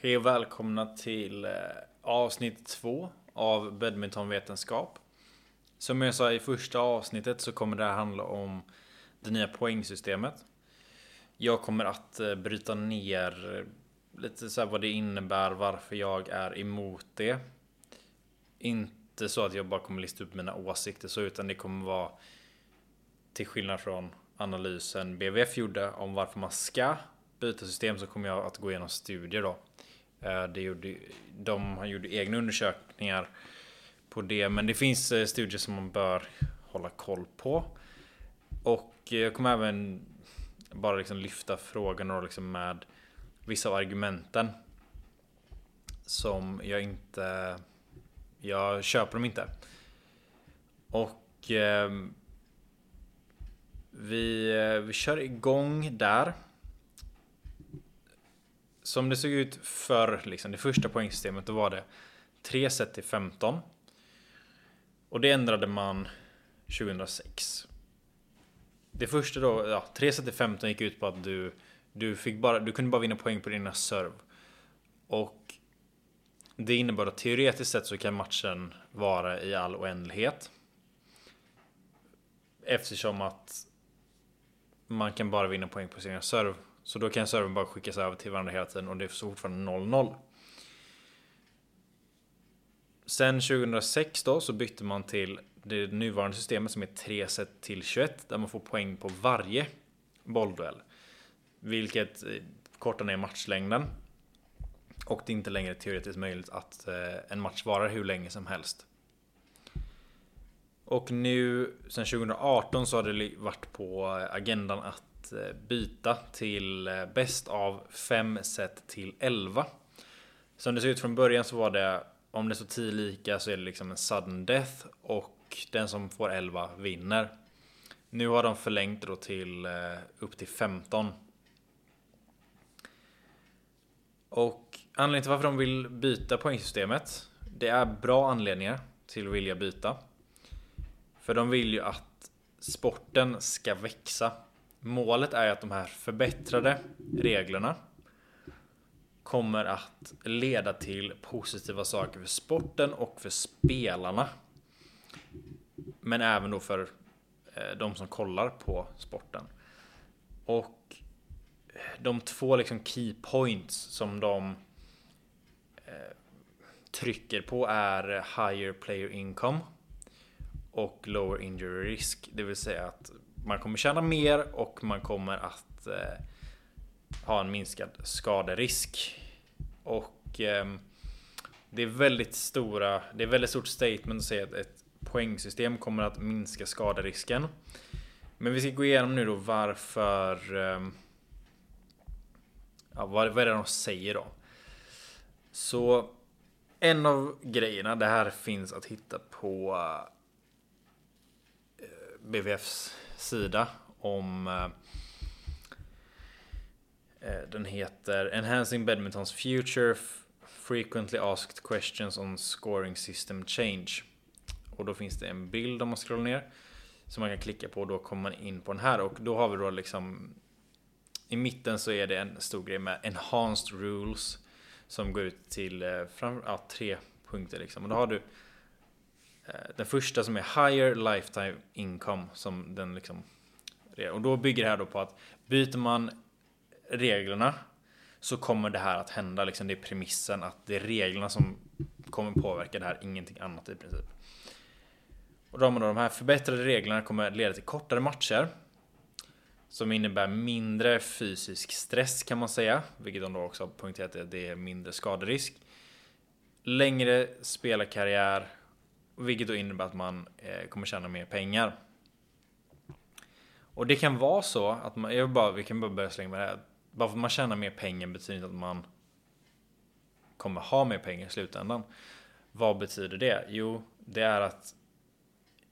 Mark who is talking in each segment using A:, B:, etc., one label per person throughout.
A: Hej och välkomna till eh, avsnitt två av badmintonvetenskap. Som jag sa i första avsnittet så kommer det här handla om det nya poängsystemet. Jag kommer att eh, bryta ner eh, lite så här vad det innebär, varför jag är emot det. Inte så att jag bara kommer lista upp mina åsikter så, utan det kommer vara till skillnad från analysen BVF gjorde om varför man ska byta system så kommer jag att gå igenom studier då. Eh, det gjorde, de gjorde egna undersökningar på det, men det finns eh, studier som man bör hålla koll på. Och eh, jag kommer även bara liksom lyfta frågan och liksom med vissa av argumenten som jag inte... Jag köper dem inte. Och ehm, eh, vi, vi kör igång där. Som det såg ut för liksom, det första poängsystemet, då var det 3 set till 15. Och det ändrade man 2006. Det första då, ja, 3 set till 15 gick ut på att du, du, fick bara, du kunde bara vinna poäng på dina serv. Och det innebar att teoretiskt sett så kan matchen vara i all oändlighet. Eftersom att man kan bara vinna poäng på sina serv. Så då kan serven bara skickas över till varandra hela tiden och det är fortfarande 0-0. Sen 2006 då så bytte man till det nuvarande systemet som är 3 set till 21 där man får poäng på varje bollduell. Vilket eh, kortar ner matchlängden. Och det är inte längre teoretiskt möjligt att eh, en match varar hur länge som helst. Och nu sen 2018 så har det varit på eh, agendan att Eh, byta till eh, bäst av 5 set till 11. Som det ser ut från början så var det om det står 10 lika så är det liksom en sudden death och den som får 11 vinner. Nu har de förlängt då till eh, upp till 15 och anledningen till varför de vill byta poängsystemet. Det är bra anledningar till att vilja byta. För de vill ju att sporten ska växa. Målet är att de här förbättrade reglerna kommer att leda till positiva saker för sporten och för spelarna. Men även då för eh, de som kollar på sporten. Och de två liksom key points som de eh, trycker på är higher player income och lower injury risk. Det vill säga att man kommer tjäna mer och man kommer att eh, ha en minskad skaderisk. Och eh, det är väldigt stora, det är väldigt stort statement att säga att ett poängsystem kommer att minska skaderisken. Men vi ska gå igenom nu då varför eh, ja, vad, vad är det de säger då? Så en av grejerna, det här finns att hitta på eh, BVFs sida om eh, eh, den heter Enhancing Badmintons Future Frequently Asked Questions on Scoring System Change. Och då finns det en bild om man scrollar ner. Som man kan klicka på och då kommer man in på den här och då har vi då liksom i mitten så är det en stor grej med enhanced rules som går ut till eh, fram, ja, tre punkter liksom. Och då har du Eh, den första som är higher lifetime income som den liksom och då bygger det här då på att byter man reglerna så kommer det här att hända liksom. Det är premissen att det är reglerna som kommer påverka det här, ingenting annat i princip. Och då har man då de här förbättrade reglerna kommer leda till kortare matcher som innebär mindre fysisk stress kan man säga, vilket de då också har poängterat att det är mindre skaderisk. Längre spelarkarriär, vilket då innebär att man eh, kommer tjäna mer pengar. Och det kan vara så att man, jag bara, vi kan bara börja slänga med det här. Bara för att man tjänar mer pengar betyder inte att man kommer ha mer pengar i slutändan. Vad betyder det? Jo, det är att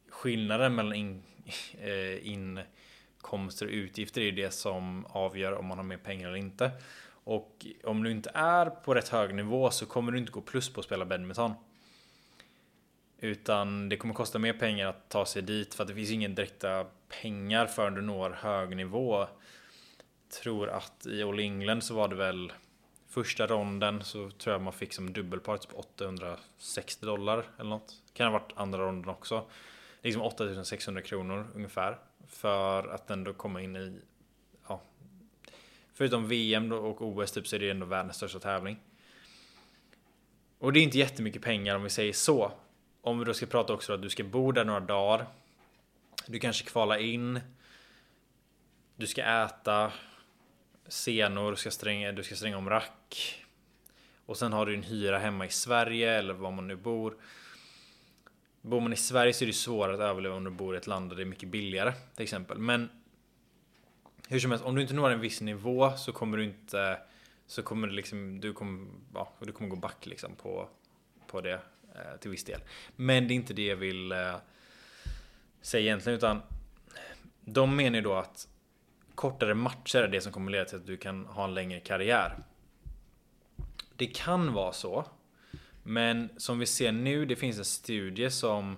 A: skillnaden mellan in, eh, inkomster och utgifter är det som avgör om man har mer pengar eller inte. Och om du inte är på rätt hög nivå så kommer du inte gå plus på att spela badminton. Utan det kommer kosta mer pengar att ta sig dit för att det finns ingen direkta pengar förrän du når hög nivå. Tror att i All England så var det väl Första ronden så tror jag man fick som dubbelpart typ på 860 dollar eller något. Kan ha varit andra ronden också. Liksom 8600 kronor ungefär. För att ändå komma in i ja, Förutom VM och OS typ så är det ändå världens största tävling. Och det är inte jättemycket pengar om vi säger så. Om vi då ska prata också att du ska bo där några dagar. Du kanske kvala in. Du ska äta senor, du ska stränga, du ska stränga om rack. Och sen har du en hyra hemma i Sverige eller var man nu bor. Bor man i Sverige så är det svårare att överleva om du bor i ett land där det är mycket billigare till exempel. Men hur som helst, om du inte når en viss nivå så kommer du inte så kommer det liksom, du kommer, ja, du kommer gå back liksom på, på det Eh, till viss del. Men det är inte det jag vill eh, säga egentligen utan de menar ju då att kortare matcher är det som kommer leda till att du kan ha en längre karriär. Det kan vara så. Men som vi ser nu, det finns en studie som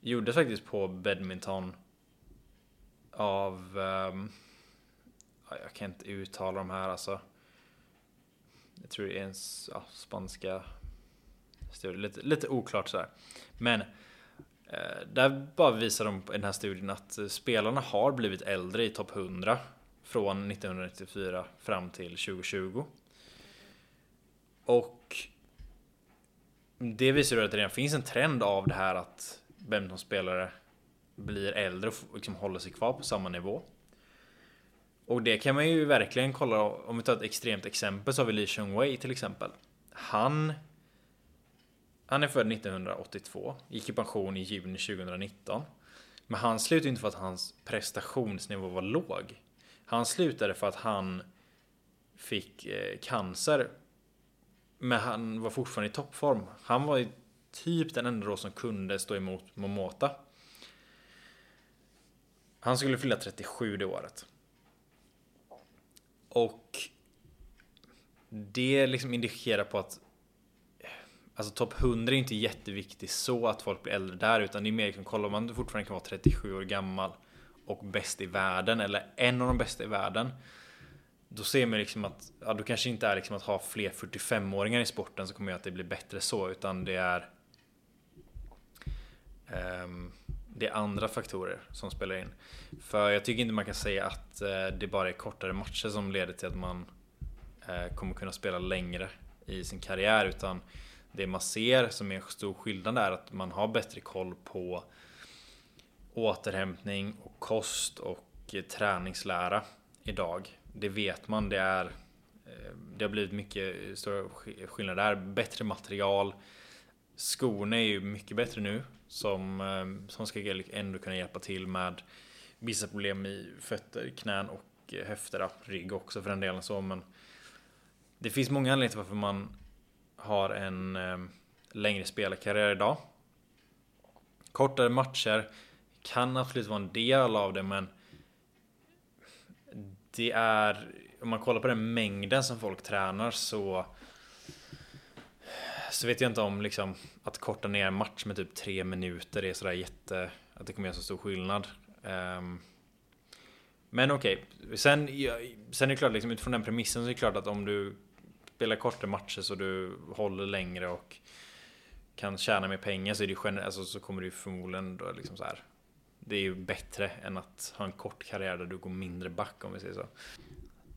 A: gjordes faktiskt på badminton av um, jag kan inte uttala de här alltså. Jag tror det är en ja, spanska studie, lite, lite oklart sådär. Men Eh, där bara visar de i den här studien att eh, spelarna har blivit äldre i topp 100 från 1994 fram till 2020. Och det visar ju att det redan finns en trend av det här att badmintonspelare blir äldre och liksom håller sig kvar på samma nivå. Och det kan man ju verkligen kolla om vi tar ett extremt exempel så har vi Li Chongwei till exempel. Han han är född 1982, gick i pension i juni 2019. Men han slutade inte för att hans prestationsnivå var låg. Han slutade för att han fick eh, cancer. Men han var fortfarande i toppform. Han var typ den enda då som kunde stå emot Momota. Han skulle fylla 37 det året. Och det liksom indikerar på att Alltså topp 100 är inte jätteviktigt så att folk blir äldre där utan det är mer liksom, kollar man fortfarande kan vara 37 år gammal och bäst i världen eller en av de bästa i världen. Då ser man liksom att, ja då kanske inte är liksom att ha fler 45-åringar i sporten som kommer göra att det blir bättre så utan det är um, det är andra faktorer som spelar in. För jag tycker inte man kan säga att uh, det bara är kortare matcher som leder till att man uh, kommer kunna spela längre i sin karriär utan det man ser som är en stor skillnad är att man har bättre koll på återhämtning och kost och eh, träningslära idag. Det vet man. Det är eh, det har blivit mycket större skillnad där. Bättre material. Skorna är ju mycket bättre nu som, eh, som ska ändå kunna hjälpa till med vissa problem i fötter, knän och höfter. Rygg också för den delen så men det finns många anledningar till varför man har en eh, längre spelarkarriär idag. Kortare matcher kan absolut vara en del av det men det är om man kollar på den mängden som folk tränar så så vet jag inte om liksom att korta ner en match med typ tre minuter är sådär jätte att det kommer göra så stor skillnad. Um, men okej, okay. sen, sen är det klart liksom utifrån den premissen så är det klart att om du spelar kortare matcher så du håller längre och kan tjäna mer pengar så, är det gener- alltså, så kommer du förmodligen då liksom så här. Det är ju bättre än att ha en kort karriär där du går mindre back om vi säger så.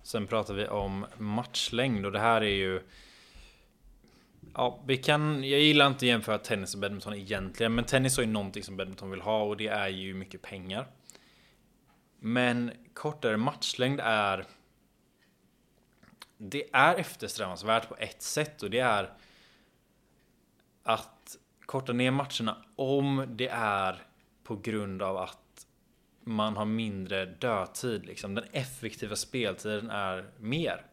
A: Sen pratar vi om matchlängd och det här är ju Ja, vi kan, jag gillar inte att jämföra tennis och badminton egentligen, men tennis är ju någonting som badminton vill ha och det är ju mycket pengar. Men kortare matchlängd är det är eftersträvansvärt på ett sätt och det är att korta ner matcherna om det är på grund av att man har mindre dödtid. Liksom. Den effektiva speltiden är mer.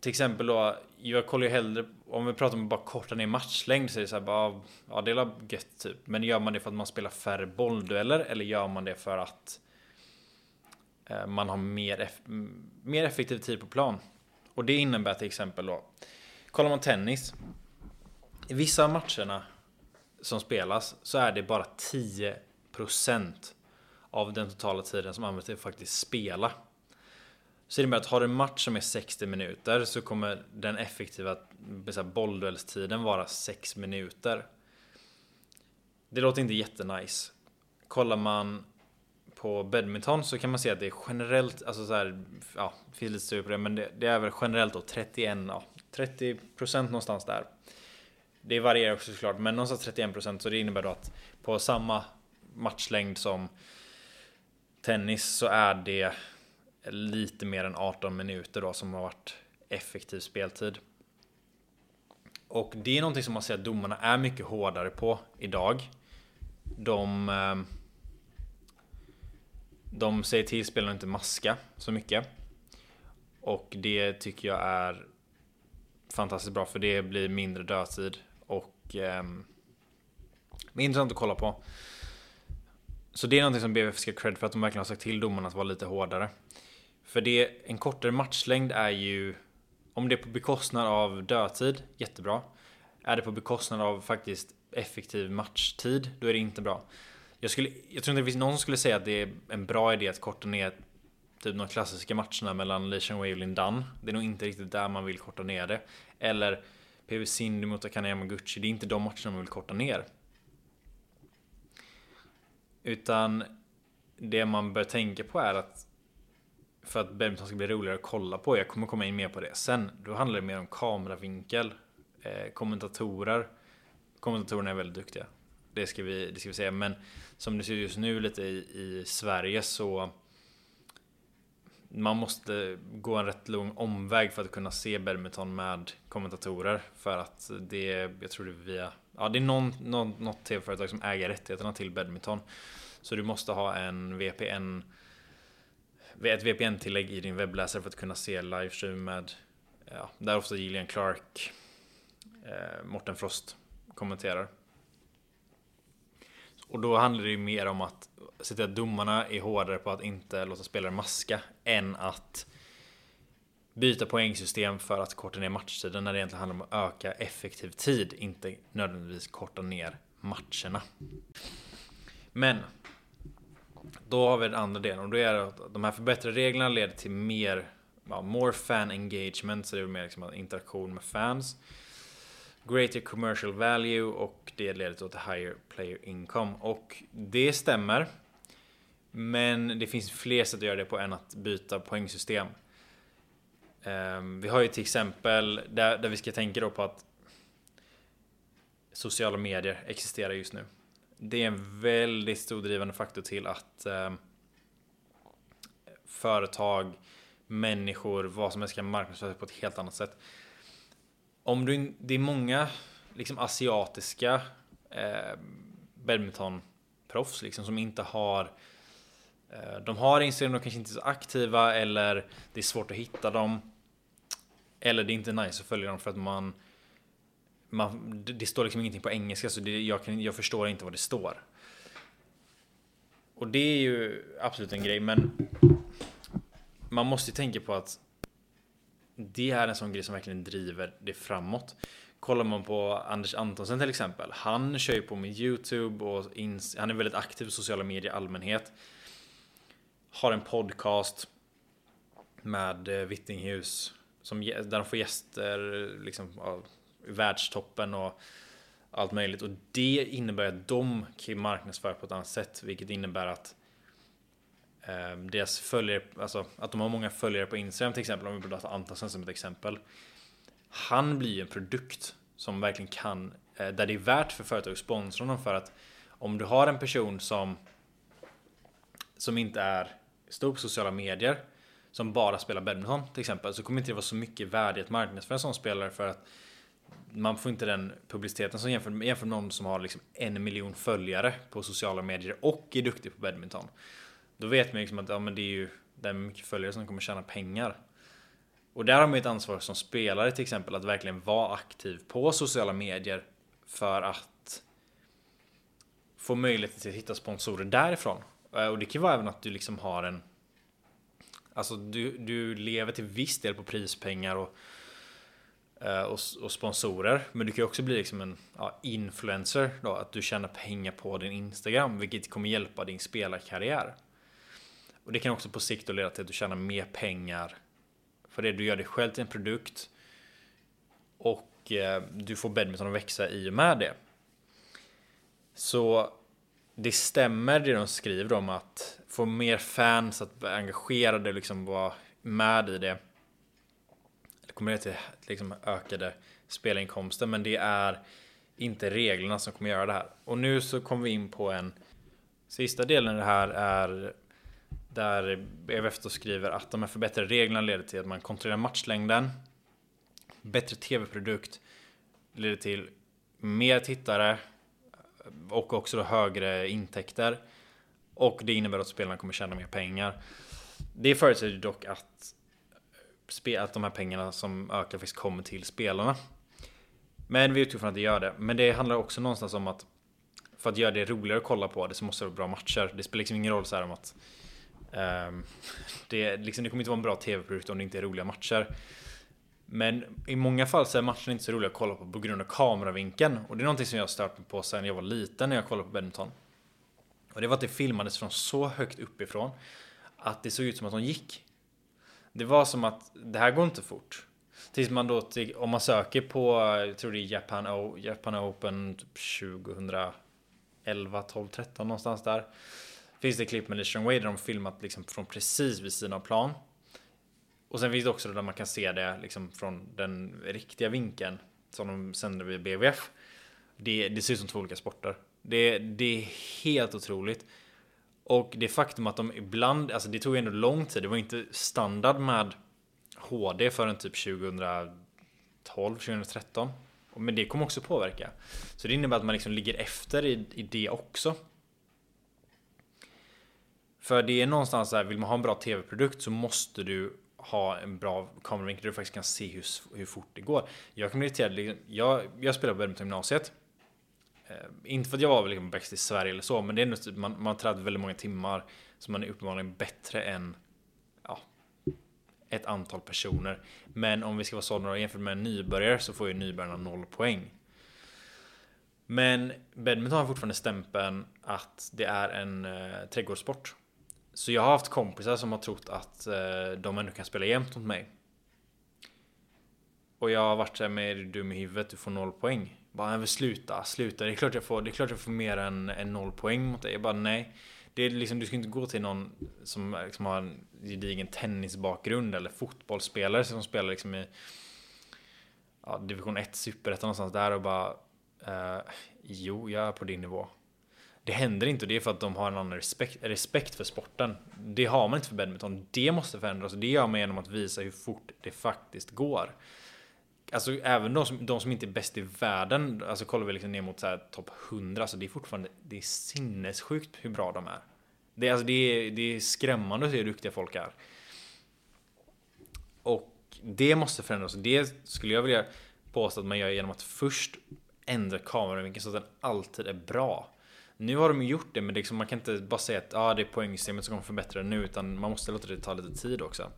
A: Till exempel då, jag kollar ju hellre, om vi pratar om att bara korta ner matchlängd så är det så här bara, ja det är gött typ. Men gör man det för att man spelar färre bolldueller eller gör man det för att Eh, Eh, man har mer, eff mer effektiv tid på plan. Och det innebär till exempel då, kollar man tennis, i vissa av matcherna som spelas så är det bara 10% av den totala tiden som används till att faktiskt spela. Så det innebär att har du en match som är 60 minuter så kommer den effektiva bollduellstiden vara 6 minuter. Det låter inte jättenice. Kollar man på badminton så kan man se att det är generellt, alltså så här, ja, finns lite studier på det, men det, det, är väl generellt då 31, ja, 30% någonstans där. Det varierar också såklart, men någonstans 31% så det innebär då att på samma matchlängd som tennis så är det lite mer än 18 minuter då som har varit effektiv speltid. Och det är någonting som man ser att domarna är mycket hårdare på idag. De eh, de säger till spelarna att inte maska så mycket. Och det tycker jag är fantastiskt bra för det blir mindre dödtid och eh, intressant att kolla på. Så det är någonting som BVF ska cred för att de verkligen har sagt till domarna att vara lite hårdare. För det, en kortare matchlängd är ju, om det är på bekostnad av dödtid, jättebra. Är det på bekostnad av faktiskt effektiv matchtid, då är det inte bra. Jag, skulle, jag tror inte det finns någon som skulle säga att det är en bra idé att korta ner typ de klassiska matcherna mellan Lee Wei och Lindan. Det är nog inte riktigt där man vill korta ner det. Eller PV Cindy mot Akane Yamaguchi. Det är inte de matcherna man vill korta ner. Utan det man bör tänka på är att för att badminton ska bli roligare att kolla på, jag kommer komma in mer på det sen, då handlar det mer om kameravinkel, eh, kommentatorer. Kommentatorerna är väldigt duktiga. Det ska, vi, det ska vi säga. Men som det ser ut just nu lite i, i Sverige så man måste gå en rätt lång omväg för att kunna se badminton med kommentatorer. För att det, jag tror det är via, ja det är någon, någon, något tv-företag som äger rättigheterna till badminton. Så du måste ha en VPN, ett VPN-tillägg i din webbläsare för att kunna se livestream med, ja, där ofta Gillian Clark, eh, Morten Frost kommenterar. Och då handlar det ju mer om att se till att domarna är hårdare på att inte låta spelare maska än att byta poängsystem för att korta ner matchtiden när det egentligen handlar om att öka effektiv tid, inte nödvändigtvis korta ner matcherna. Men då har vi den andra delen och då är det att de här förbättrade reglerna leder till mer, ja, more fan engagement, så det är mer liksom interaktion med fans greater commercial value och det leder till higher player income. Och det stämmer. Men det finns fler sätt att göra det på än att byta poängsystem. Um, vi har ju till exempel där, där vi ska tänka då på att sociala medier existerar just nu. Det är en väldigt stor drivande faktor till att um, företag, människor, vad som helst kan marknadsföras på ett helt annat sätt om du, det är många liksom asiatiska eh, badmintonproffs liksom som inte har eh, De har Instagram, de kanske inte är så aktiva eller det är svårt att hitta dem. Eller det är inte nice att följa dem för att man, man det står liksom ingenting på engelska så det, jag, kan, jag förstår inte vad det står. Och det är ju absolut en grej men man måste ju tänka på att det är en sån grej som verkligen driver det framåt. Kollar man på Anders Antonsen till exempel. Han kör ju på med YouTube och han är väldigt aktiv i sociala medier i allmänhet. Har en podcast med eh, Vittinghus som, där de får gäster liksom, av världstoppen och allt möjligt. Och det innebär att de kan marknadsföra på ett annat sätt, vilket innebär att Ehm, deras följare, alltså att de har många följare på Instagram till exempel, om vi tar Antonsen som ett exempel. Han blir ju en produkt som verkligen kan, eh, där det är värt för företag att sponsra honom för att om du har en person som som inte är stor på sociala medier som bara spelar badminton till exempel så kommer inte det vara så mycket värde i att marknadsföra en sån spelare för att man får inte den publiciteten som jämför, jämför med någon som har liksom en miljon följare på sociala medier och är duktig på badminton. Då vet man liksom att ja, men det är ju den mycket följare som kommer tjäna pengar. Och där har man ett ansvar som spelare till exempel att verkligen vara aktiv på sociala medier för att få möjlighet till att hitta sponsorer därifrån. Eh, och det kan vara även att du liksom har en Alltså du, du lever till viss del på prispengar och, eh, och, och sponsorer. Men du kan ju också bli liksom en ja, influencer då, att du tjänar pengar på din Instagram, vilket kommer hjälpa din spelarkarriär. Och det kan också på sikt leda till att du tjänar mer pengar. För det du gör dig själv till en produkt. Och eh, du får badminton att växa i och med det. Så det stämmer det de skriver om att få mer fans att vara engagerade och liksom vara med i det. Det kommer leda till liksom ökade spelinkomster men det är inte reglerna som kommer göra det här. Och nu så kommer vi in på en sista delen i det här är där BFF då skriver att de här förbättrade reglerna leder till att man kontrollerar matchlängden. Bättre tv-produkt leder till mer tittare och också då högre intäkter. Och det innebär att spelarna kommer tjäna mer pengar. Det förutsätter dock att, att de här pengarna som ökar faktiskt kommer till spelarna. Men vi utgår från att det gör det. Men det handlar också någonstans om att för att göra det roligare att kolla på det så måste det vara bra matcher. Det spelar liksom ingen roll så här om att Ehm, det, liksom, det kommer inte vara en bra tv-produkt om det inte är roliga matcher. Men i många fall så är matchen inte så rolig att kolla på på grund av kameravinkeln. Och det är någonting som jag har stört mig på sen jag var liten när jag kollade på badminton. Och det var att det filmades från så högt uppifrån att det såg ut som att de gick. Det var som att det här går inte fort. Tills man då, om man söker på, jag tror det är Japan, o, Japan Open 2011, 12, 13 någonstans där. Finns det klipp med Lee Way där de filmat liksom från precis vid sidan av plan. Och sen finns det också där man kan se det liksom från den riktiga vinkeln som de sänder vid BVF. Det, det ser ut som två olika sporter. Det, det är helt otroligt. Och det faktum att de ibland, alltså det tog ändå lång tid. Det var inte standard med HD förrän typ 2012, 2013. Men det kommer också påverka. Så det innebär att man liksom ligger efter i, i det också. För det är någonstans där, vill man ha en bra tv-produkt så måste du ha en bra kameravinkel där du faktiskt kan se hur, hur fort det går. Jag kan bli irriterad, liksom, jag, jag spelar på badminton gymnasiet. Eh, inte för att jag var liksom bäst i Sverige eller så, men det är ändå, typ, man, man har tränat väldigt många timmar. Så man är uppenbarligen bättre än ja, ett antal personer. Men om vi ska vara sådana jämfört med en nybörjare så får ju nybörjarna noll poäng. Men badminton har fortfarande stämpeln att det är en eh, trädgårdssport. Så jag har haft kompisar som har trott att eh, de ändå kan spela jämt mot mig. Och jag har varit såhär med är du dum i huvudet, du får noll poäng. Bara, men sluta, sluta. Det är klart jag får, det är klart jag får mer än, än noll poäng mot dig. Jag bara, nej. Det är liksom, du ska inte gå till någon som liksom har en gedigen tennisbakgrund eller fotbollsspelare som spelar liksom i ja, division 1, superettan någonstans där och bara eh, Jo, jag är på din nivå. Det händer inte och det är för att de har en annan respekt, respekt för sporten. Det har man inte för badminton. Det måste förändras och det gör man genom att visa hur fort det faktiskt går. Alltså även de som, de som inte är bäst i världen, alltså kollar vi liksom ner mot topp 100, alltså det är fortfarande, det är sinnessjukt hur bra de är. Det är, alltså, det är, det är skrämmande att se hur duktiga folk är. Och det måste förändras och det skulle jag vilja påstå att man gör genom att först ändra kameravinkeln så att den alltid är bra. Nu har de ju gjort det, men liksom, man kan inte bara säga att ah, det är poängsystemet som kommer förbättra det nu, utan man måste låta det ta lite tid också.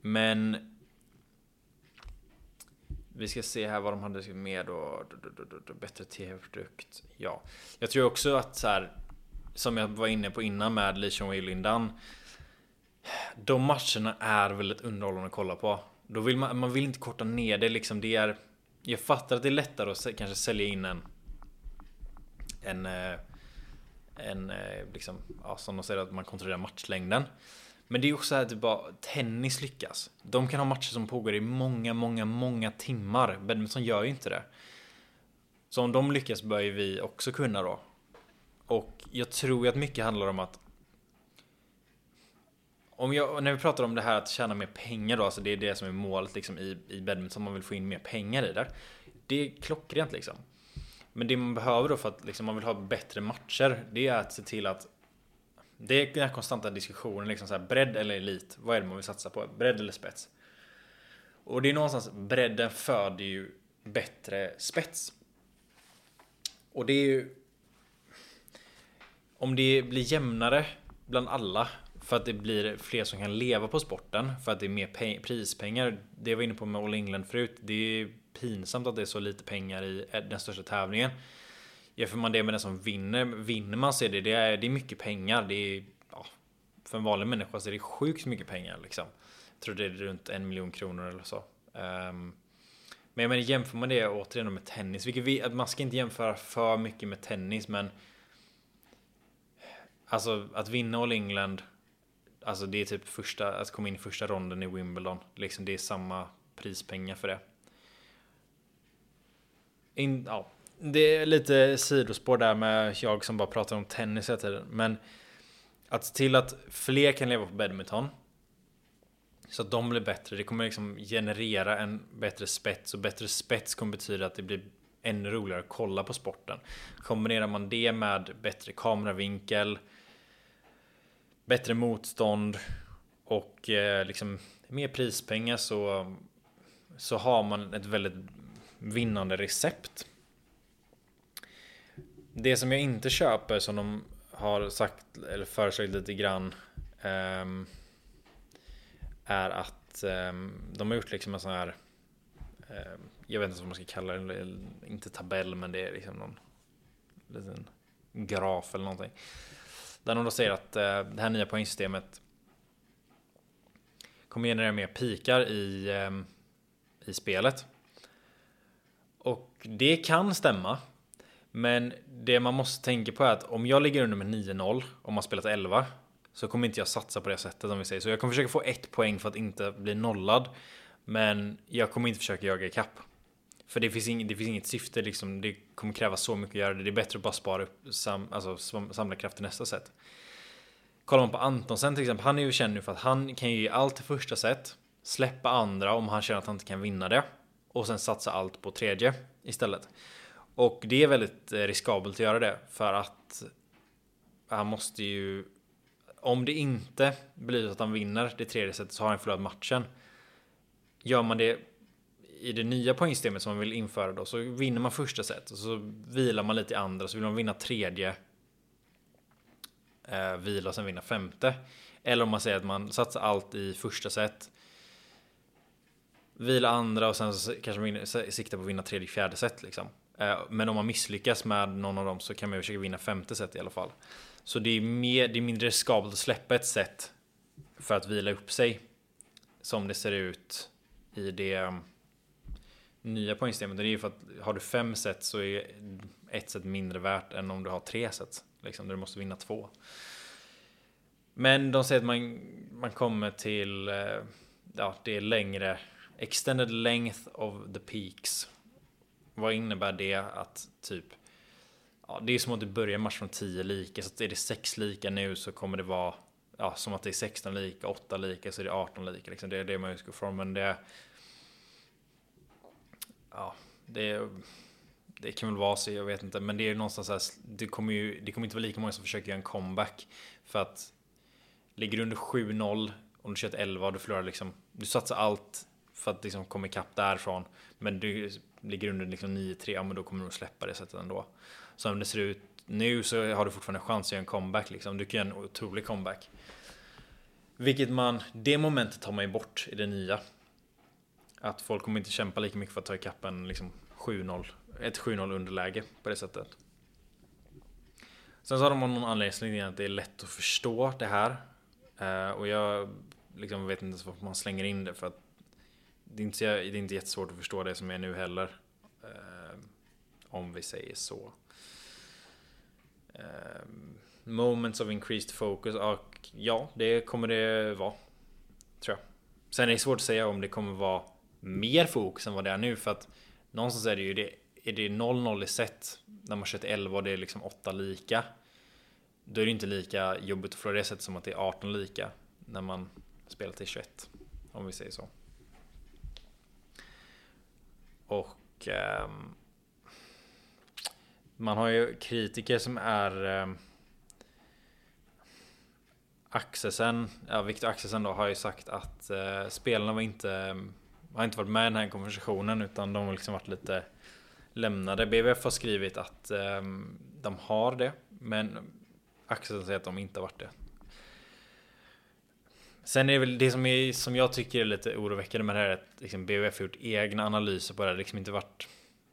A: Men vi ska se här vad de hade med då. Bättre tv-produkt. Ja, jag tror också att så här som jag var inne på innan med Leishon och Lindan. De matcherna är väldigt underhållande att kolla på. Då vill man, man vill inte korta ner det liksom. Det är, jag fattar att det är lättare att kanske sälja in en en, eh, en eh, liksom, ja, som de säger att man kontrollerar matchlängden. Men det är också så här att bara tennis lyckas. De kan ha matcher som pågår i många, många, många timmar. Badminton gör ju inte det. Så om de lyckas bör ju vi också kunna då. Och jag tror ju att mycket handlar om att om jag, när vi pratar om det här att tjäna mer pengar då, alltså det är det som är målet liksom i, i badminton, man vill få in mer pengar i det. Det är klockrent liksom. Men det man behöver då för att liksom, man vill ha bättre matcher, det är att se till att det är den här konstanta diskussionen, liksom så här, bredd eller elit. Vad är det man vill satsa på? Bredd eller spets? Och det är någonstans, bredden föder ju bättre spets. Och det är ju... Om det blir jämnare bland alla för att det blir fler som kan leva på sporten, för att det är mer prispengar. Det jag var inne på med All England förut. Det är pinsamt att det är så lite pengar i eh, den största tävlingen. Jämför man det med den som vinner, vinner man så är det, det är, det är mycket pengar. Det är ja, för en vanlig människa så är det sjukt mycket pengar liksom. Jag tror det är runt en miljon kronor eller så. Um, men jag menar jämför man det återigen med tennis, vilket vi, man ska inte jämföra för mycket med tennis men Alltså att vinna All England Alltså det är typ första, att komma in i första ronden i Wimbledon. Liksom det är samma prispengar för det. In, ja, det är lite sidospår där med jag som bara pratar om tennis hela tiden. Men att se till att fler kan leva på badminton. Så att de blir bättre. Det kommer liksom generera en bättre spets och bättre spets kommer betyda att det blir ännu roligare att kolla på sporten. Kombinerar man det med bättre kameravinkel, bättre motstånd och eh, liksom mer prispengar så, så har man ett väldigt vinnande recept. Det som jag inte köper som de har sagt eller föreslagit lite grann um, är att um, de har gjort liksom en sån här um, jag vet inte vad man ska kalla det, inte tabell men det är liksom någon liten graf eller någonting. Där de då säger att uh, det här nya poängsystemet kommer generera mer pikar i, i spelet. Det kan stämma. Men det man måste tänka på är att om jag ligger under med 9-0 om man spelat 11 så kommer inte jag satsa på det sättet om vi säger så. Jag kommer försöka få ett poäng för att inte bli nollad. Men jag kommer inte försöka jaga ikapp. För det finns, ing, det finns inget syfte liksom. Det kommer kräva så mycket att göra det. Det är bättre att bara spara upp, sam, alltså samla kraft till nästa set. Kollar man på Antonsen till exempel. Han är ju känd nu för att han kan ju ge allt till första set. Släppa andra om han känner att han inte kan vinna det. Och sen satsa allt på tredje istället. Och det är väldigt eh, riskabelt att göra det för att han måste ju om det inte blir så att han vinner det tredje setet så har han förlorat matchen. Gör man det i det nya poängsystemet som man vill införa då så vinner man första set och så vilar man lite i andra så vill man vinna tredje. Eh, vila och sen vinna femte. Eller om man säger att man satsar allt i första set vila andra och sen kanske man siktar på att vinna tredje, fjärde set liksom. Eh, men om man misslyckas med någon av dem så kan man ju försöka vinna femte set i alla fall. Så det är, mer, det är mindre riskabelt att släppa ett set för att vila upp sig. Som det ser ut i det mm, nya poängsystemet. Det är ju för att har du fem set så är ett set mindre värt än om du har tre set. Liksom, där du måste vinna två. Men de säger att man, man kommer till, eh, ja, det är längre Extended length of the peaks. Vad innebär det att typ Ja, det är som att du börjar match från 10 lika, så är det 6 lika nu så kommer det vara ja, som att det är 16 lika, 8 lika så är det 18 lika. Liksom. Det är det man utgår från. Men det... Ja, det, det kan väl vara så, jag vet inte. Men det är någonstans så här, det kommer ju det kommer inte vara lika många som försöker göra en comeback. För att ligger du under 7-0 om du kör ett 11 och du förlorar liksom, du satsar allt för att liksom komma ikapp därifrån. Men du ligger under liksom 9-3, ja men då kommer du att släppa det sättet ändå. Så om det ser ut nu så har du fortfarande chans att göra en comeback liksom. Du kan göra en otrolig comeback. Vilket man, det momentet tar man ju bort i det nya. Att folk kommer inte kämpa lika mycket för att ta ikapp en liksom 7-0, ett 7-0 underläge på det sättet. Sen så har de någon anledning att det är lätt att förstå det här. Eh, och jag liksom vet inte ens varför man slänger in det för att det är, inte, det är inte jättesvårt att förstå det som är nu heller. Eh, om vi säger så. Eh, moments of increased focus. Och ja, det kommer det vara. Tror jag. Sen är det svårt att säga om det kommer vara mer fokus än vad det är nu. För att någonstans är det ju det. Är det 0-0 i set när man kör 11 och det är liksom 8 lika. Då är det inte lika jobbigt att förlora det sättet som att det är 18 lika när man spelar till 21. Om vi säger så. Och eh, man har ju kritiker som är eh, Axelsen, ja Viktor Axelsen då har ju sagt att eh, spelarna var inte ehm, har inte varit med i den här konversationen utan de har liksom varit lite lämnade. BVF har skrivit att eh, de har det, men Axelsen säger att de inte har varit det. Sen är det väl det som, är, som jag tycker är lite oroväckande med det här är att liksom BVF har gjort egna analyser på det här. liksom inte varit...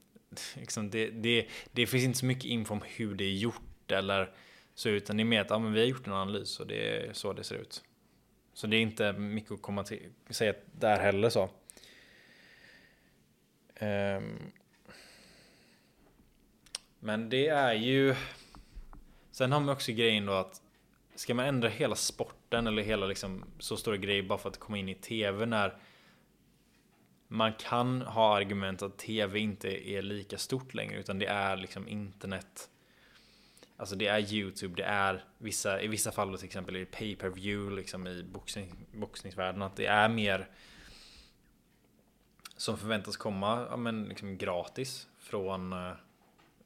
A: Liksom det, det, det finns inte så mycket info om hur det är gjort eller så utan det är mer att ja, men vi har gjort en analys och det är så det ser ut. Så det är inte mycket att komma till, säga där heller så. Um, men det är ju Sen har man också grejen då att Ska man ändra hela sporten eller hela liksom så stora grejer bara för att komma in i TV när man kan ha argument att TV inte är lika stort längre utan det är liksom internet. Alltså det är Youtube, det är vissa, i vissa fall till exempel i pay per view liksom i boxning, boxningsvärlden att det är mer som förväntas komma ja, men liksom gratis från eh,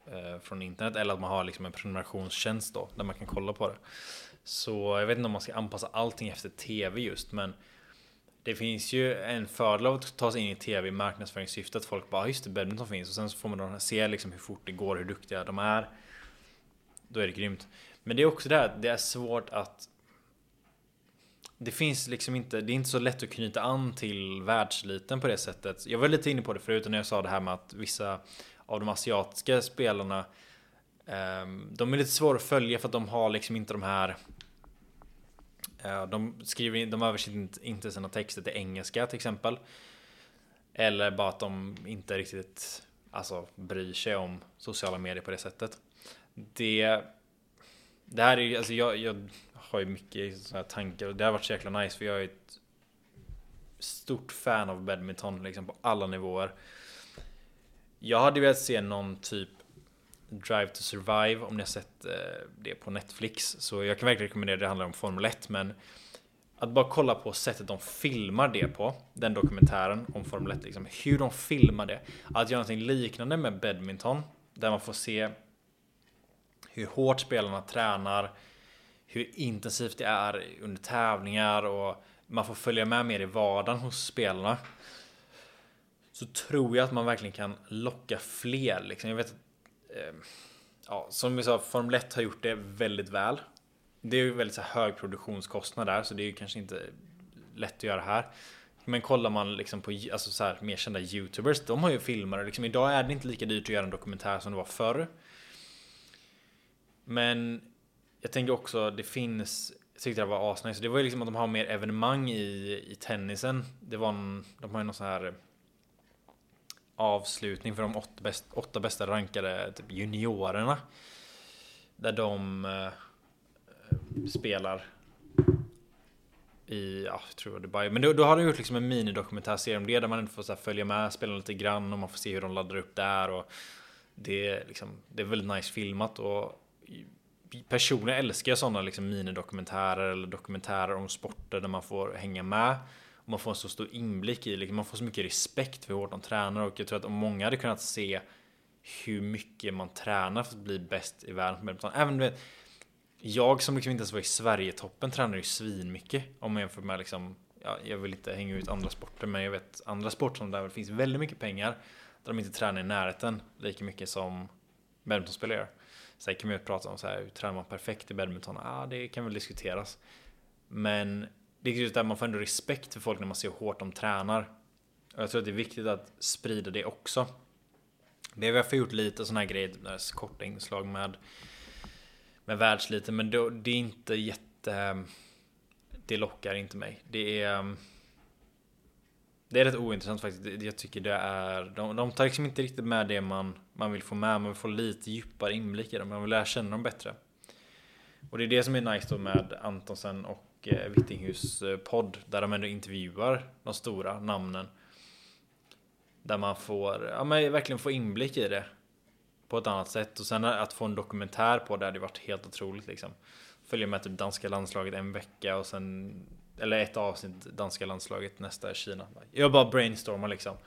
A: eh, från internet eller att man har liksom en prenumerationstjänst då där man kan kolla på det. Så jag vet inte om man ska anpassa allting efter tv just men det finns ju en fördel av att ta sig in i tv i marknadsföringssyfte att folk bara just det, badminton finns och sen så får man se liksom hur fort det går, hur duktiga de är. Då är det grymt. Men det är också det här, det är svårt att det finns liksom inte, det är inte så lätt att knyta an till världsliten på det sättet. Jag var lite inne på det förut när jag sa det här med att vissa av de asiatiska spelarna ehm, de är lite svåra att följa för att de har liksom inte de här eh, de skriver in, de översätter inte sina texter till engelska till exempel. Eller bara att de inte riktigt alltså, bryr sig om sociala medier på det sättet. Det, det här är ju, alltså jag, jag har ju mycket sådana tankar och det har varit så jäkla nice för jag är ett stort fan av badminton liksom på alla nivåer. Jag hade velat se någon typ Drive to Survive om ni har sett eh, det på Netflix. Så jag kan verkligen rekommendera det. Det handlar om Formel 1 men att bara kolla på sättet de filmar det på. Den dokumentären om Formel 1. Liksom, hur de filmar det. Att göra någonting liknande med badminton. Där man får se hur hårt spelarna tränar. Hur intensivt det är under tävlingar och man får följa med mer i vardagen hos spelarna. Så tror jag att man verkligen kan locka fler. Liksom. Jag vet att eh, ja, som vi sa, Formel 1 har gjort det väldigt väl. Det är ju väldigt så hög produktionskostnad där, så det är ju kanske inte lätt att göra här. Men kollar man liksom på alltså så här, mer kända youtubers, de har ju filmare. Liksom, idag är det inte lika dyrt att göra en dokumentär som det var förr. Men jag tänker också, det finns, jag tyckte det var asnice. Det var ju liksom att de har mer evenemang i, i tennisen. Det var en, de har ju någon sån här avslutning för de åtta, bäst, åtta bästa rankade typ juniorerna. Där de eh, spelar i, ja, jag tror Dubai. Men då, då har de gjort liksom en minidokumentärserie om det där man får så följa med, spela lite grann och man får se hur de laddar upp där. Och det, är liksom, det är väldigt nice filmat och personligen älskar jag sådana liksom minidokumentärer eller dokumentärer om sporter där man får hänga med man får en så stor inblick i, liksom, man får så mycket respekt för hur hårt de tränar och jag tror att om många hade kunnat se hur mycket man tränar för att bli bäst i världen på badminton. Även vet, jag som liksom inte ens var i Sverigetoppen tränar ju svinmycket om man jämför med liksom, ja, jag vill inte hänga ut andra sporter men jag vet andra sporter som där det finns väldigt mycket pengar där de inte tränar i närheten lika mycket som badmintonspelare gör. Sen kan man ju prata om så här, hur tränar man perfekt i badminton? Ja, ah, det kan väl diskuteras. Men det är just där man får ändå respekt för folk när man ser hur hårt de tränar. Och jag tror att det är viktigt att sprida det också. Det har vi gjort lite sådana här grejer, typ korta inslag med med världsliten. men det, det är inte jätte... Ehm, det lockar inte mig. Det är... Ehm, det är rätt ointressant faktiskt. Jag tycker det är... De, de tar liksom inte riktigt med det man, man vill få med. Man vill få lite djupare inblick i dem. Man vill lära känna dem bättre. Och det är det som är nice då med Antonsen och eh, Vittinghus podd där de ändå intervjuar de stora namnen. Där man får, ja men verkligen får inblick i det. På ett annat sätt och sen att få en dokumentär på det hade varit helt otroligt liksom. Följa med typ danska landslaget en vecka och sen eller ett avsnitt danska landslaget nästa är Kina. Jag bara brainstormar liksom.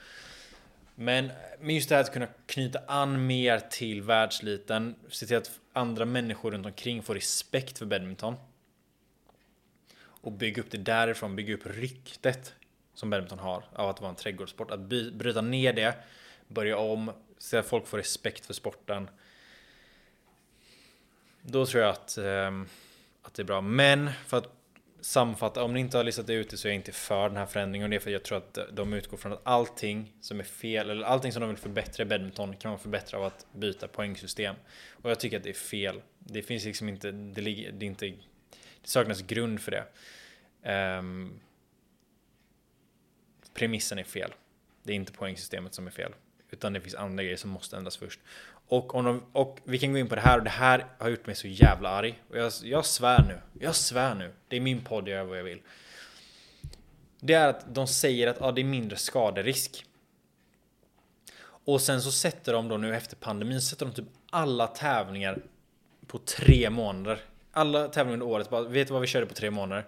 A: Men, men just det här att kunna knyta an mer till världsliten. Se till att andra människor runt omkring får respekt för badminton och bygga upp det därifrån, bygga upp ryktet som badminton har av att vara en trädgårdssport. Att by, bryta ner det, börja om, se att folk får respekt för sporten. Då tror jag att, eh, att det är bra. Men för att sammanfatta, om ni inte har listat ut det så är jag inte för den här förändringen och det är för att jag tror att de utgår från att allting som är fel eller allting som de vill förbättra i badminton kan man förbättra av att byta poängsystem. Och jag tycker att det är fel. Det finns liksom inte, det, ligger, det, är inte, det saknas grund för det. Um, premissen är fel. Det är inte poängsystemet som är fel. Utan det finns andra grejer som måste ändras först. Och, om de, och vi kan gå in på det här och det här har gjort mig så jävla arg. Och jag, jag svär nu. Jag svär nu. Det är min podd, jag gör vad jag vill. Det är att de säger att ah, det är mindre skaderisk. Och sen så sätter de då nu efter pandemin, sätter de typ alla tävlingar på tre månader. Alla tävlingar under året, bara, vet du vad vi körde på tre månader?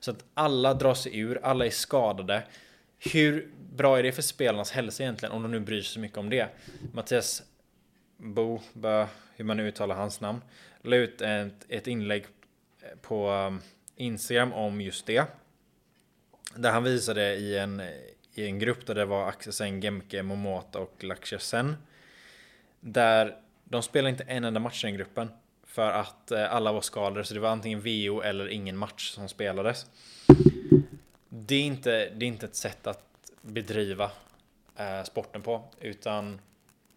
A: Så att alla drar sig ur, alla är skadade. Hur bra är det för spelarnas hälsa egentligen om de nu bryr sig så mycket om det? Mattias Bo, Bö, hur man nu uttalar hans namn, la ut ett, ett inlägg eh, på um, Instagram om just det. Där han visade i en, i en grupp där det var Axel Sen, Gemke, Momota och Lakshya Där de spelar inte en enda match i den gruppen. För att eh, alla var skadade, så det var antingen VO eller ingen match som spelades. Det är inte, det är inte ett sätt att bedriva eh, sporten på, utan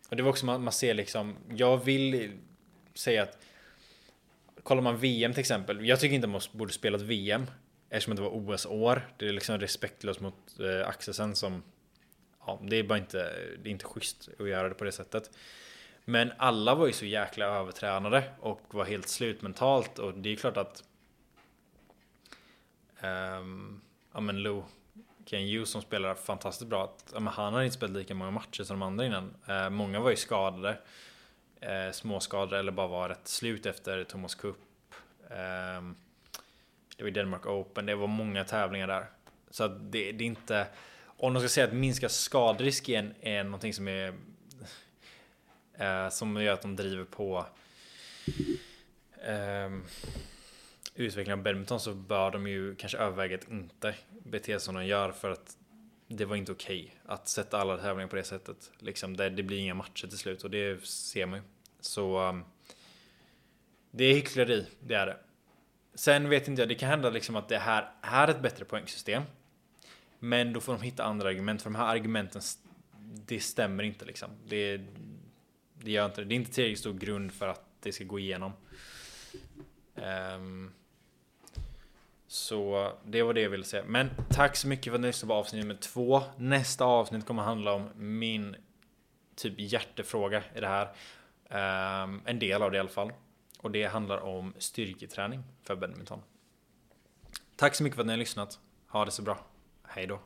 A: och det var också man, man ser liksom, jag vill säga att kollar man VM till exempel, jag tycker inte man borde spela ett VM eftersom det var OS-år. Det är liksom respektlöst mot eh, Axelsen som, ja, det är bara inte, det är inte schysst att göra det på det sättet. Men alla var ju så jäkla övertränade och var helt slut mentalt och det är klart att um, ja men Lou Ken Hughes som spelar fantastiskt bra. Att, ja, han har inte spelat lika många matcher som de andra innan. Uh, många var ju skadade. Uh, småskadade eller bara var rätt slut efter Thomas Cup. Eh, det var Denmark Open. Det var många tävlingar där. Så att det, det är inte... Om de ska säga att minska skadrisk är, är någonting som är... Eh, som gör att de driver på... eh, utvecklingen av badminton så bör de ju kanske överväga att inte bete sig som de gör för att det var inte okej okay att sätta alla tävlingar på det sättet. Liksom, det, det blir inga matcher till slut och det ser man ju. Så um, det är hyckleri, det är det. Sen vet inte jag, det kan hända liksom att det här är ett bättre poängsystem. Men då får de hitta andra argument, för de här argumenten, det stämmer inte liksom. Det, det gör inte det. Det är inte tillräckligt stor grund för att det ska gå igenom. Um, så det var det jag ville säga. Men tack så mycket för att ni lyssnade på avsnitt nummer två. Nästa avsnitt kommer handla om min typ hjärtefråga i det här. Um, en del av det i alla fall. Och det handlar om styrketräning för badminton. Tack så mycket för att ni har lyssnat. Ha det så bra. Hej då.